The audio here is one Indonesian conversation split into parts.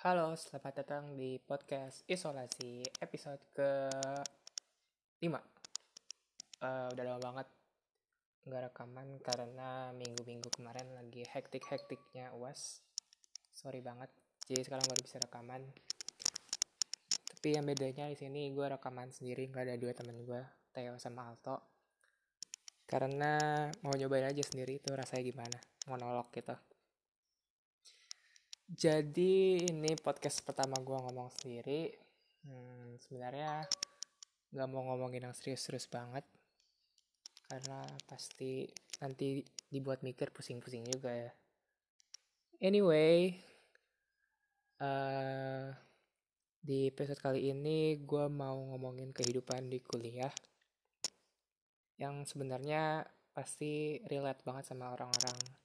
Halo, selamat datang di podcast Isolasi episode ke 5 uh, Udah lama banget nggak rekaman karena minggu-minggu kemarin lagi hektik-hektiknya UAS. Sorry banget, jadi sekarang baru bisa rekaman. Tapi yang bedanya di sini gue rekaman sendiri, nggak ada dua temen gue, Theo sama Alto. Karena mau nyobain aja sendiri itu rasanya gimana, monolog gitu jadi ini podcast pertama gue ngomong sendiri. Hmm, sebenarnya nggak mau ngomongin yang serius-serius banget karena pasti nanti dibuat mikir pusing-pusing juga ya. Anyway, uh, di episode kali ini gue mau ngomongin kehidupan di kuliah yang sebenarnya pasti relate banget sama orang-orang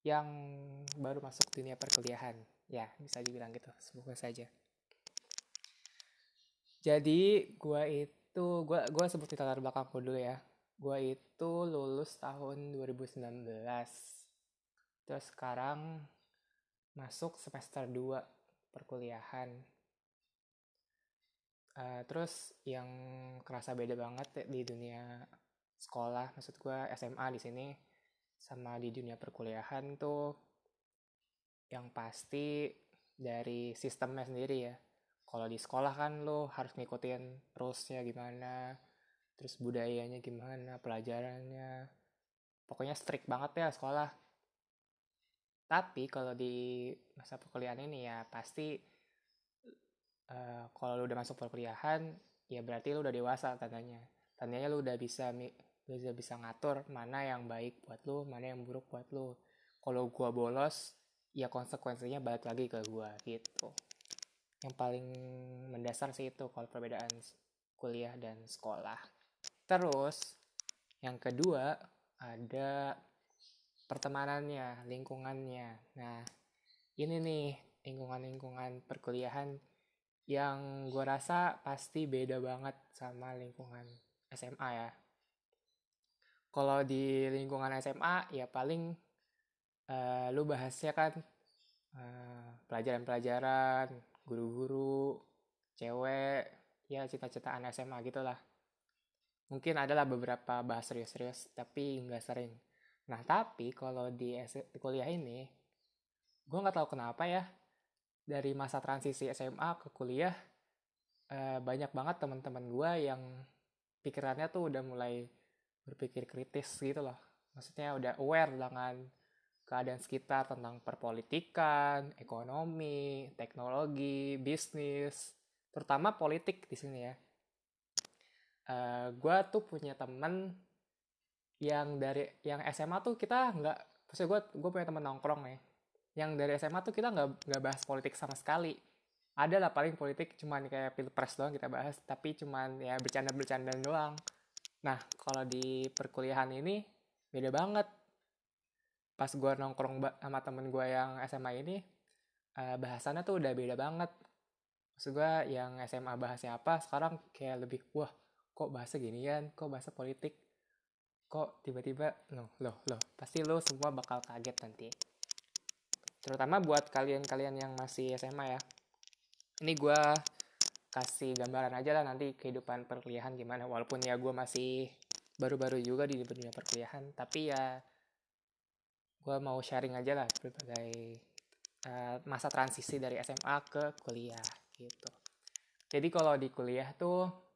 yang baru masuk dunia perkuliahan. Ya, bisa dibilang gitu, semoga saja. Jadi, gue itu, gue gua sebut latar belakangku dulu ya. Gue itu lulus tahun 2019. Terus sekarang masuk semester 2 perkuliahan. Uh, terus yang kerasa beda banget di dunia sekolah, maksud gue SMA di sini sama di dunia perkuliahan tuh yang pasti dari sistemnya sendiri ya. Kalau di sekolah kan lo harus ngikutin rulesnya gimana, terus budayanya gimana, pelajarannya. Pokoknya strict banget ya sekolah. Tapi kalau di masa perkuliahan ini ya pasti uh, kalau lo udah masuk perkuliahan ya berarti lo udah dewasa tandanya. Tandanya lo udah bisa lu bisa bisa ngatur mana yang baik buat lu mana yang buruk buat lu. Kalau gua bolos ya konsekuensinya balik lagi ke gua gitu. Yang paling mendasar sih itu kalau perbedaan kuliah dan sekolah. Terus yang kedua ada pertemanannya lingkungannya. Nah ini nih lingkungan-lingkungan perkuliahan yang gue rasa pasti beda banget sama lingkungan SMA ya kalau di lingkungan SMA ya paling uh, lu bahasnya kan uh, pelajaran-pelajaran guru-guru cewek ya cita-citaan SMA gitulah mungkin adalah beberapa bahas serius-serius tapi nggak sering. Nah tapi kalau di kuliah ini gue nggak tahu kenapa ya dari masa transisi SMA ke kuliah uh, banyak banget teman-teman gue yang pikirannya tuh udah mulai berpikir kritis gitu loh maksudnya udah aware dengan keadaan sekitar tentang perpolitikan, ekonomi, teknologi, bisnis, terutama politik di sini ya. Uh, eh, gue tuh punya temen yang dari yang SMA tuh kita nggak, maksudnya gue gue punya temen nongkrong nih, yang dari SMA tuh kita nggak nggak bahas politik sama sekali. Ada lah paling politik cuman kayak pilpres doang kita bahas, tapi cuman ya bercanda-bercanda doang. Nah, kalau di perkuliahan ini beda banget. Pas gue nongkrong sama temen gue yang SMA ini, uh, bahasannya tuh udah beda banget. Maksud gue yang SMA bahasnya apa, sekarang kayak lebih, wah kok bahasa ginian, kok bahasa politik, kok tiba-tiba, loh, loh, loh, pasti lo semua bakal kaget nanti. Terutama buat kalian-kalian yang masih SMA ya. Ini gue kasih gambaran aja lah nanti kehidupan perkuliahan gimana. Walaupun ya gue masih baru-baru juga di dunia perkuliahan tapi ya gue mau sharing aja lah berbagai uh, masa transisi dari SMA ke kuliah gitu. Jadi kalau di kuliah tuh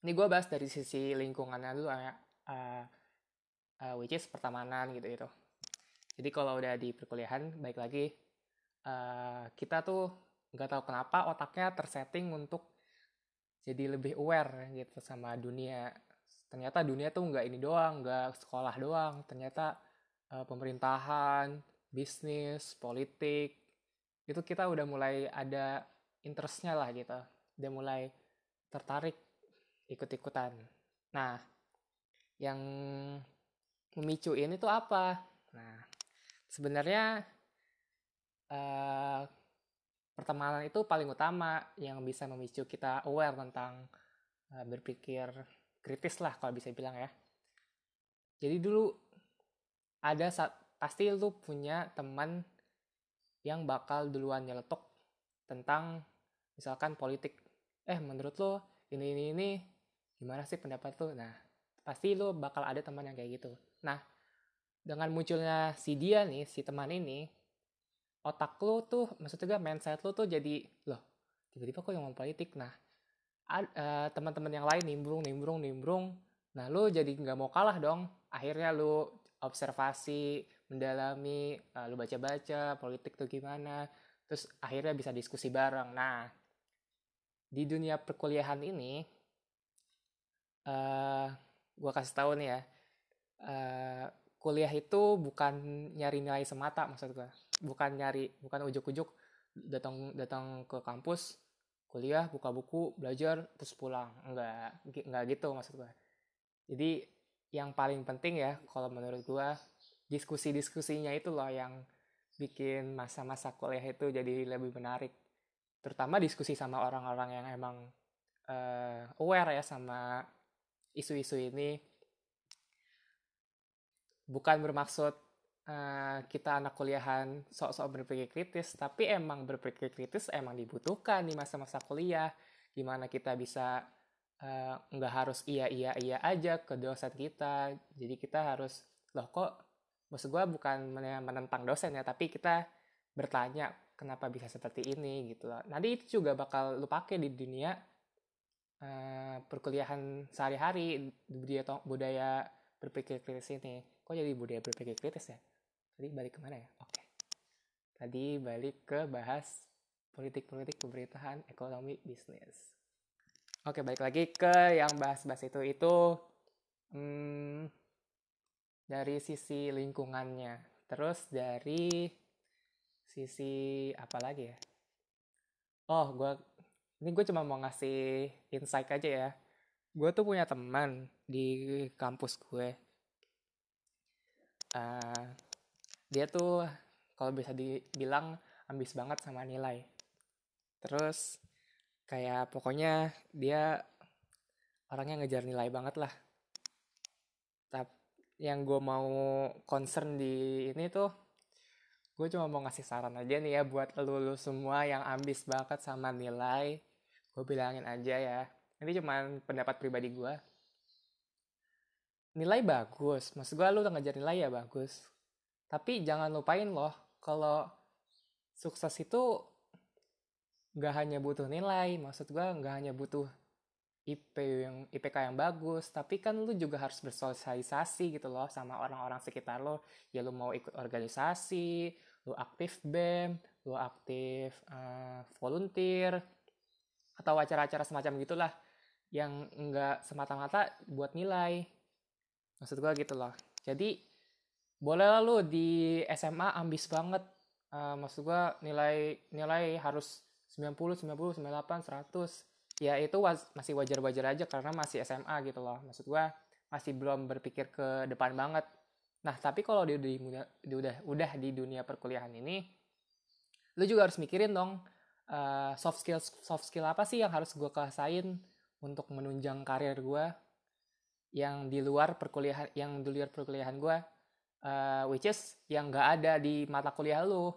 ini gue bahas dari sisi lingkungannya dulu ya uh, uh, which is pertemanan gitu gitu jadi kalau udah di perkuliahan baik lagi uh, kita tuh nggak tahu kenapa otaknya tersetting untuk jadi lebih aware gitu sama dunia. Ternyata dunia tuh nggak ini doang nggak sekolah doang. Ternyata uh, pemerintahan bisnis politik itu kita udah mulai ada interestnya lah gitu. Udah mulai tertarik ikut-ikutan. Nah yang memicu ini tuh apa? Nah sebenarnya uh, pertemanan itu paling utama yang bisa memicu kita aware tentang uh, berpikir kritis lah kalau bisa bilang ya. Jadi dulu ada saat pasti lu punya teman yang bakal duluan nyeletuk tentang misalkan politik. Eh menurut lo ini ini ini gimana sih pendapat lo nah pasti lo bakal ada teman yang kayak gitu. Nah dengan munculnya si dia nih si teman ini otak lo tuh maksudnya mindset lo tuh jadi loh tiba-tiba kok yang ngomong politik? Nah uh, teman-teman yang lain nimbrung nimbrung nimbrung. Nah lo jadi nggak mau kalah dong. Akhirnya lo observasi mendalami uh, lu baca-baca politik tuh gimana. Terus akhirnya bisa diskusi bareng. Nah di dunia perkuliahan ini uh, eh, gue kasih tahu nih ya uh, kuliah itu bukan nyari nilai semata maksud gue bukan nyari bukan ujuk-ujuk datang datang ke kampus kuliah buka buku belajar terus pulang. Enggak enggak gitu maksud gue jadi yang paling penting ya kalau menurut gue diskusi-diskusinya itu loh yang bikin masa-masa kuliah itu jadi lebih menarik. Terutama diskusi sama orang-orang yang emang uh, aware ya sama isu-isu ini. Bukan bermaksud uh, kita anak kuliahan sok-sok berpikir kritis tapi emang berpikir kritis emang dibutuhkan di masa-masa kuliah gimana kita bisa uh, nggak harus iya iya iya aja ke dosen kita jadi kita harus loh kok maksud gue bukan menentang dosen ya tapi kita bertanya kenapa bisa seperti ini gitu loh. Nanti itu juga bakal lu pakai di dunia uh, perkuliahan sehari-hari budaya budaya berpikir kritis ini. Kok jadi budaya berpikir kritis ya? Tadi balik ke mana ya? Oke. Tadi balik ke bahas politik-politik pemerintahan, ekonomi, bisnis. Oke, balik lagi ke yang bahas-bahas itu. Itu hmm, dari sisi lingkungannya. Terus dari sisi apa lagi ya oh gue ini gue cuma mau ngasih insight aja ya gue tuh punya teman di kampus gue uh, dia tuh kalau bisa dibilang ambis banget sama nilai. Terus kayak pokoknya dia orangnya ngejar nilai banget lah. Tapi yang gue mau concern di ini tuh gue cuma mau ngasih saran aja nih ya buat lu, semua yang ambis banget sama nilai. Gue bilangin aja ya. Ini cuma pendapat pribadi gue nilai bagus. Maksud gue lu udah ngejar nilai ya bagus tapi jangan lupain loh kalau sukses itu gak hanya butuh nilai maksud gue gak hanya butuh IP yang IPK yang bagus, tapi kan lu juga harus bersosialisasi gitu loh sama orang-orang sekitar lo. Ya lu mau ikut organisasi, lu aktif BEM, lu aktif uh, volunteer, atau acara-acara semacam gitulah yang enggak semata-mata buat nilai. Maksud gue gitu loh. Jadi boleh lu di SMA ambis banget. Uh, maksud gue nilai nilai harus 90, 90, 98, 100. Ya itu was, masih wajar-wajar aja karena masih SMA gitu loh. Maksud gue masih belum berpikir ke depan banget Nah, tapi kalau di, di, di udah udah di dunia perkuliahan ini, lu juga harus mikirin dong uh, soft skill soft skill apa sih yang harus gue kasain untuk menunjang karir gue yang di luar perkuliahan yang di luar perkuliahan gue, uh, which is yang nggak ada di mata kuliah lu,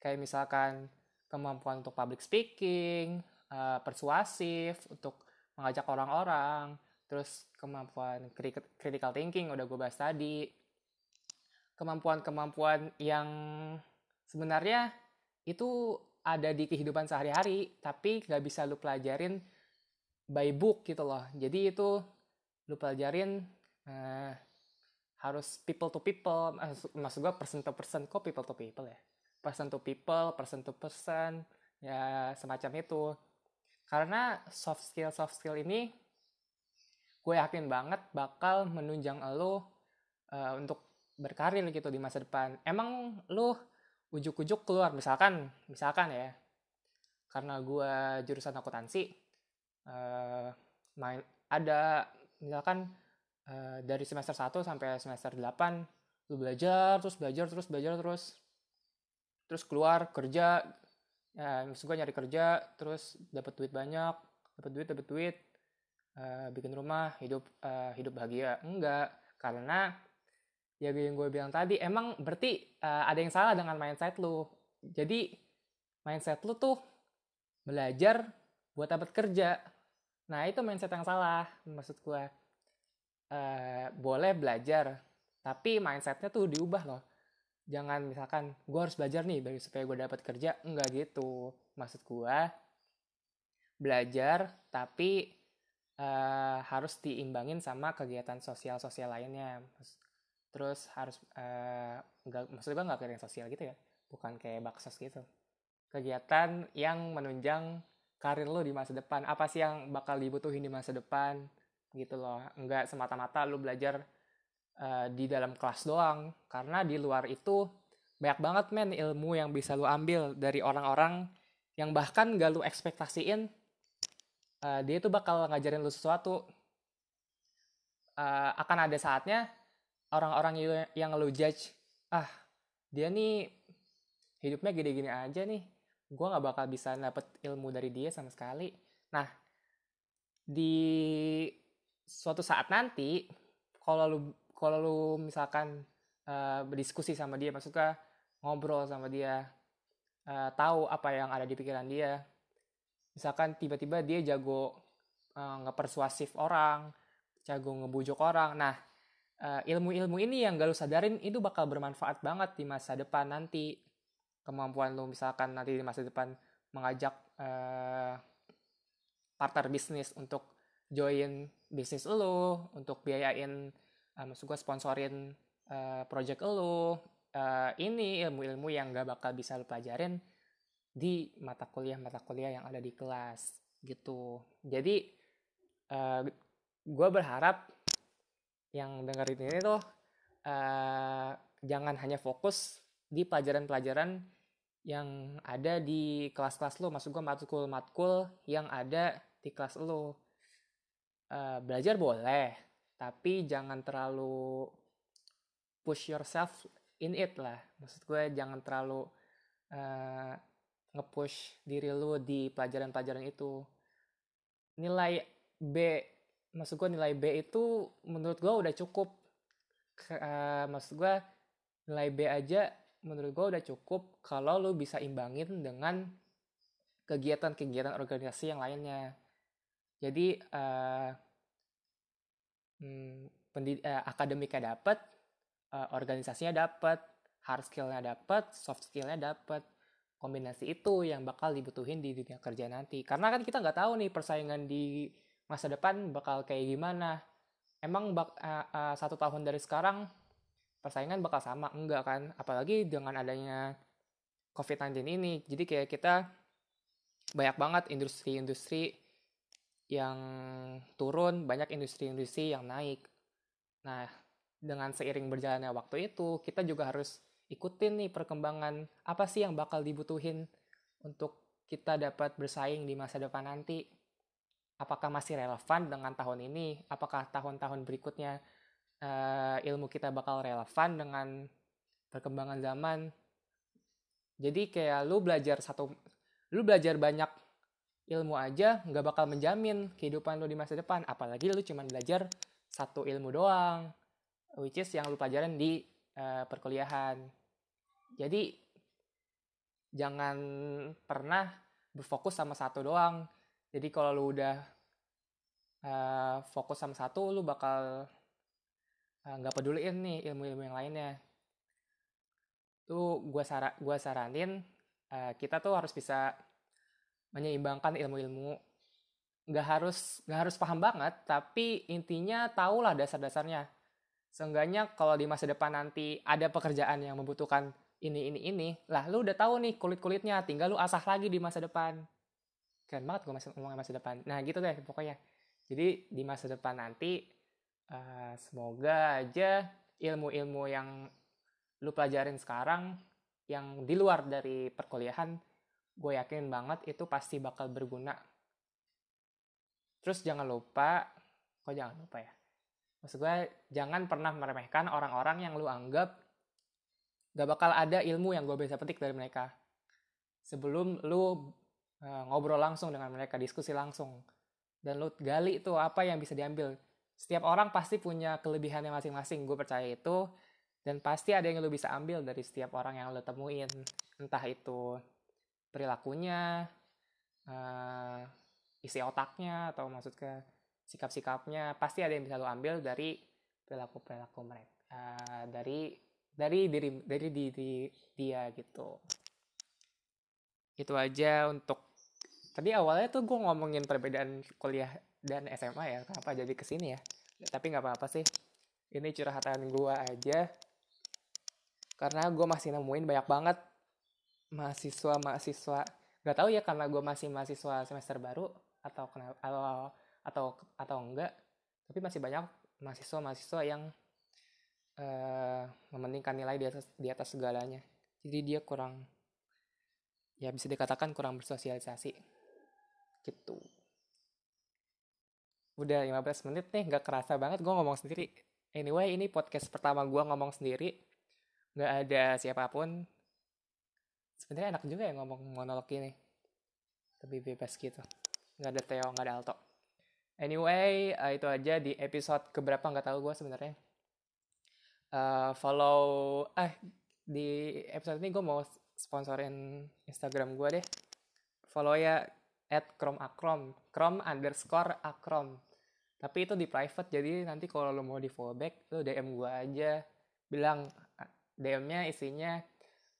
kayak misalkan kemampuan untuk public speaking, uh, persuasif untuk mengajak orang-orang, terus kemampuan critical thinking udah gue bahas tadi kemampuan-kemampuan yang sebenarnya itu ada di kehidupan sehari-hari, tapi nggak bisa lu pelajarin by book gitu loh. Jadi itu lu pelajarin uh, harus people to people, uh, maksud gue person to person, kok people to people ya? Person to people, person to person, ya semacam itu. Karena soft skill soft skill ini gue yakin banget bakal menunjang lo uh, untuk berkarir gitu di masa depan. Emang lu ujuk-ujuk keluar misalkan misalkan ya. Karena gue jurusan akuntansi uh, main ada misalkan uh, dari semester 1 sampai semester 8 lu belajar terus belajar terus belajar terus terus keluar kerja. Ya maksud nyari kerja terus dapat duit banyak dapat duit dapat duit uh, bikin rumah hidup uh, hidup bahagia. Enggak karena ya yang gue bilang tadi emang berarti uh, ada yang salah dengan mindset lu. Jadi mindset lu tuh belajar buat dapat kerja. Nah itu mindset yang salah maksud gue uh, boleh belajar tapi mindsetnya tuh diubah loh. Jangan misalkan gue harus belajar nih supaya gue dapat kerja. Enggak gitu. Maksud gue belajar tapi uh, harus diimbangin sama kegiatan sosial-sosial lainnya. Terus harus uh, maksud gue nggak kegiatan sosial gitu ya. Bukan kayak baksos gitu. Kegiatan yang menunjang karir lo di masa depan. Apa sih yang bakal dibutuhin di masa depan gitu loh. Enggak semata-mata lo belajar uh, di dalam kelas doang. Karena di luar itu banyak banget men ilmu yang bisa lo ambil dari orang-orang yang bahkan gak lo ekspektasiin uh, dia tuh bakal ngajarin lu sesuatu. Uh, akan ada saatnya orang-orang yang lu judge ah dia nih hidupnya gini-gini aja nih. Gue nggak bakal bisa dapet ilmu dari dia sama sekali. Nah di suatu saat nanti kalau lu kalau lu misalkan uh, berdiskusi sama dia maksudnya ngobrol sama dia uh, tahu apa yang ada di pikiran dia misalkan tiba-tiba dia jago uh, ngepersuasif orang jago ngebujuk orang nah uh, ilmu-ilmu ini yang gak lu sadarin itu bakal bermanfaat banget di masa depan nanti. Kemampuan lu misalkan nanti di masa depan mengajak uh, partner bisnis untuk join bisnis lu untuk biayain uh, maksud gue sponsorin uh, project lu uh, ini ilmu-ilmu yang gak bakal bisa lu pelajarin di mata kuliah-mata kuliah yang ada di kelas gitu. Jadi uh, gue berharap yang dengerin ini tuh uh, jangan hanya fokus di pelajaran-pelajaran yang ada di kelas-kelas lo, maksud gue matkul-matkul yang ada di kelas lo. Uh, belajar boleh, tapi jangan terlalu push yourself in it lah. Maksud gue jangan terlalu uh, nge-push diri lu di pelajaran-pelajaran itu. Nilai B, maksud gue nilai B itu menurut gue udah cukup. Uh, maksud gue nilai B aja menurut gue udah cukup kalau lu bisa imbangin dengan kegiatan-kegiatan organisasi yang lainnya. Jadi uh, hmm, pendid- uh, akademiknya dapat, uh, organisasinya dapat, hard skillnya dapat, soft skillnya dapat kombinasi itu yang bakal dibutuhin di dunia kerja nanti. Karena kan kita nggak tahu nih persaingan di masa depan bakal kayak gimana. Emang bak, uh, uh, satu tahun dari sekarang persaingan bakal sama? Enggak kan? Apalagi dengan adanya COVID-19 ini. Jadi kayak kita banyak banget industri-industri yang turun, banyak industri-industri yang naik. Nah, dengan seiring berjalannya waktu itu, kita juga harus ikutin nih perkembangan apa sih yang bakal dibutuhin untuk kita dapat bersaing di masa depan nanti. Apakah masih relevan dengan tahun ini? Apakah tahun-tahun berikutnya uh, ilmu kita bakal relevan dengan perkembangan zaman? Jadi kayak lu belajar satu, lu belajar banyak ilmu aja nggak bakal menjamin kehidupan lu di masa depan. Apalagi lu cuma belajar satu ilmu doang, which is yang lu pelajarin di uh, perkuliahan. Jadi jangan pernah berfokus sama satu doang. Jadi kalau lu udah uh, fokus sama satu, lu bakal nggak uh, peduliin nih ilmu-ilmu yang lainnya. Tuh gue sara gua saranin uh, kita tuh harus bisa menyeimbangkan ilmu-ilmu. Nggak harus nggak harus paham banget tapi intinya tahulah dasar-dasarnya. Seenggaknya kalau di masa depan nanti ada pekerjaan yang membutuhkan ini ini ini lah lu udah tahu nih kulit kulitnya tinggal lu asah lagi di masa depan. Keren banget gue masih ngomongin masa depan. Nah gitu deh pokoknya. Jadi di masa depan nanti uh, semoga aja ilmu-ilmu yang lu pelajarin sekarang yang di luar dari perkuliahan gue yakin banget itu pasti bakal berguna. Terus jangan lupa kok jangan lupa ya? Maksud gue jangan pernah meremehkan orang-orang yang lu anggap gak bakal ada ilmu yang gue bisa petik dari mereka. Sebelum lu uh, ngobrol langsung dengan mereka diskusi langsung dan lu gali itu apa yang bisa diambil. Setiap orang pasti punya kelebihannya masing-masing gue percaya itu dan pasti ada yang lu bisa ambil dari setiap orang yang lu temuin entah itu perilakunya uh, isi otaknya atau maksud ke sikap-sikapnya pasti ada yang bisa lo ambil dari perilaku perilaku mereka uh, dari dari diri dari diri dia gitu. Itu aja untuk tadi awalnya tuh gue ngomongin perbedaan kuliah dan SMA ya kenapa jadi ke sini ya? Tapi nggak apa-apa sih ini curhatan gue aja. Karena gue masih nemuin banyak banget mahasiswa mahasiswa. Nggak tahu ya karena gue masih mahasiswa semester baru atau kenapa atau atau atau enggak. Tapi masih banyak mahasiswa mahasiswa yang uh, mementingkan nilai di atas di atas segalanya. Jadi dia kurang ya bisa dikatakan kurang bersosialisasi. Gitu. Udah 15 menit nih nggak kerasa banget gue ngomong sendiri. Anyway ini podcast pertama gue ngomong sendiri. Nggak ada siapa pun sebenarnya enak juga ya ngomong monolog ini. Lebih bebas gitu. Nggak ada Theo nggak ada Alto. Anyway uh, itu aja di episode keberapa nggak tahu gue sebenarnya. Uh, follow eh di episode ini gue mau sponsorin Instagram gue deh. Follow ya at krom akrom. Krom underscore akrom. Tapi itu di private jadi nanti kalau lo mau di follow back lo DM gue aja. Bilang DM-nya isinya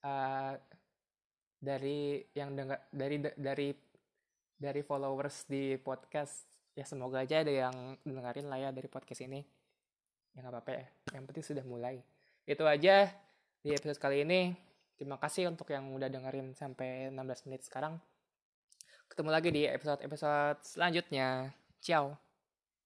uh, dari yang dengar dari dari dari followers di podcast ya semoga aja ada yang dengerin lah ya dari podcast ini. Ya nggak apa-apa ya yang penting sudah mulai. Itu aja di episode kali ini. Terima kasih untuk yang udah dengerin sampai 16 menit sekarang. Ketemu lagi di episode-episode selanjutnya. Ciao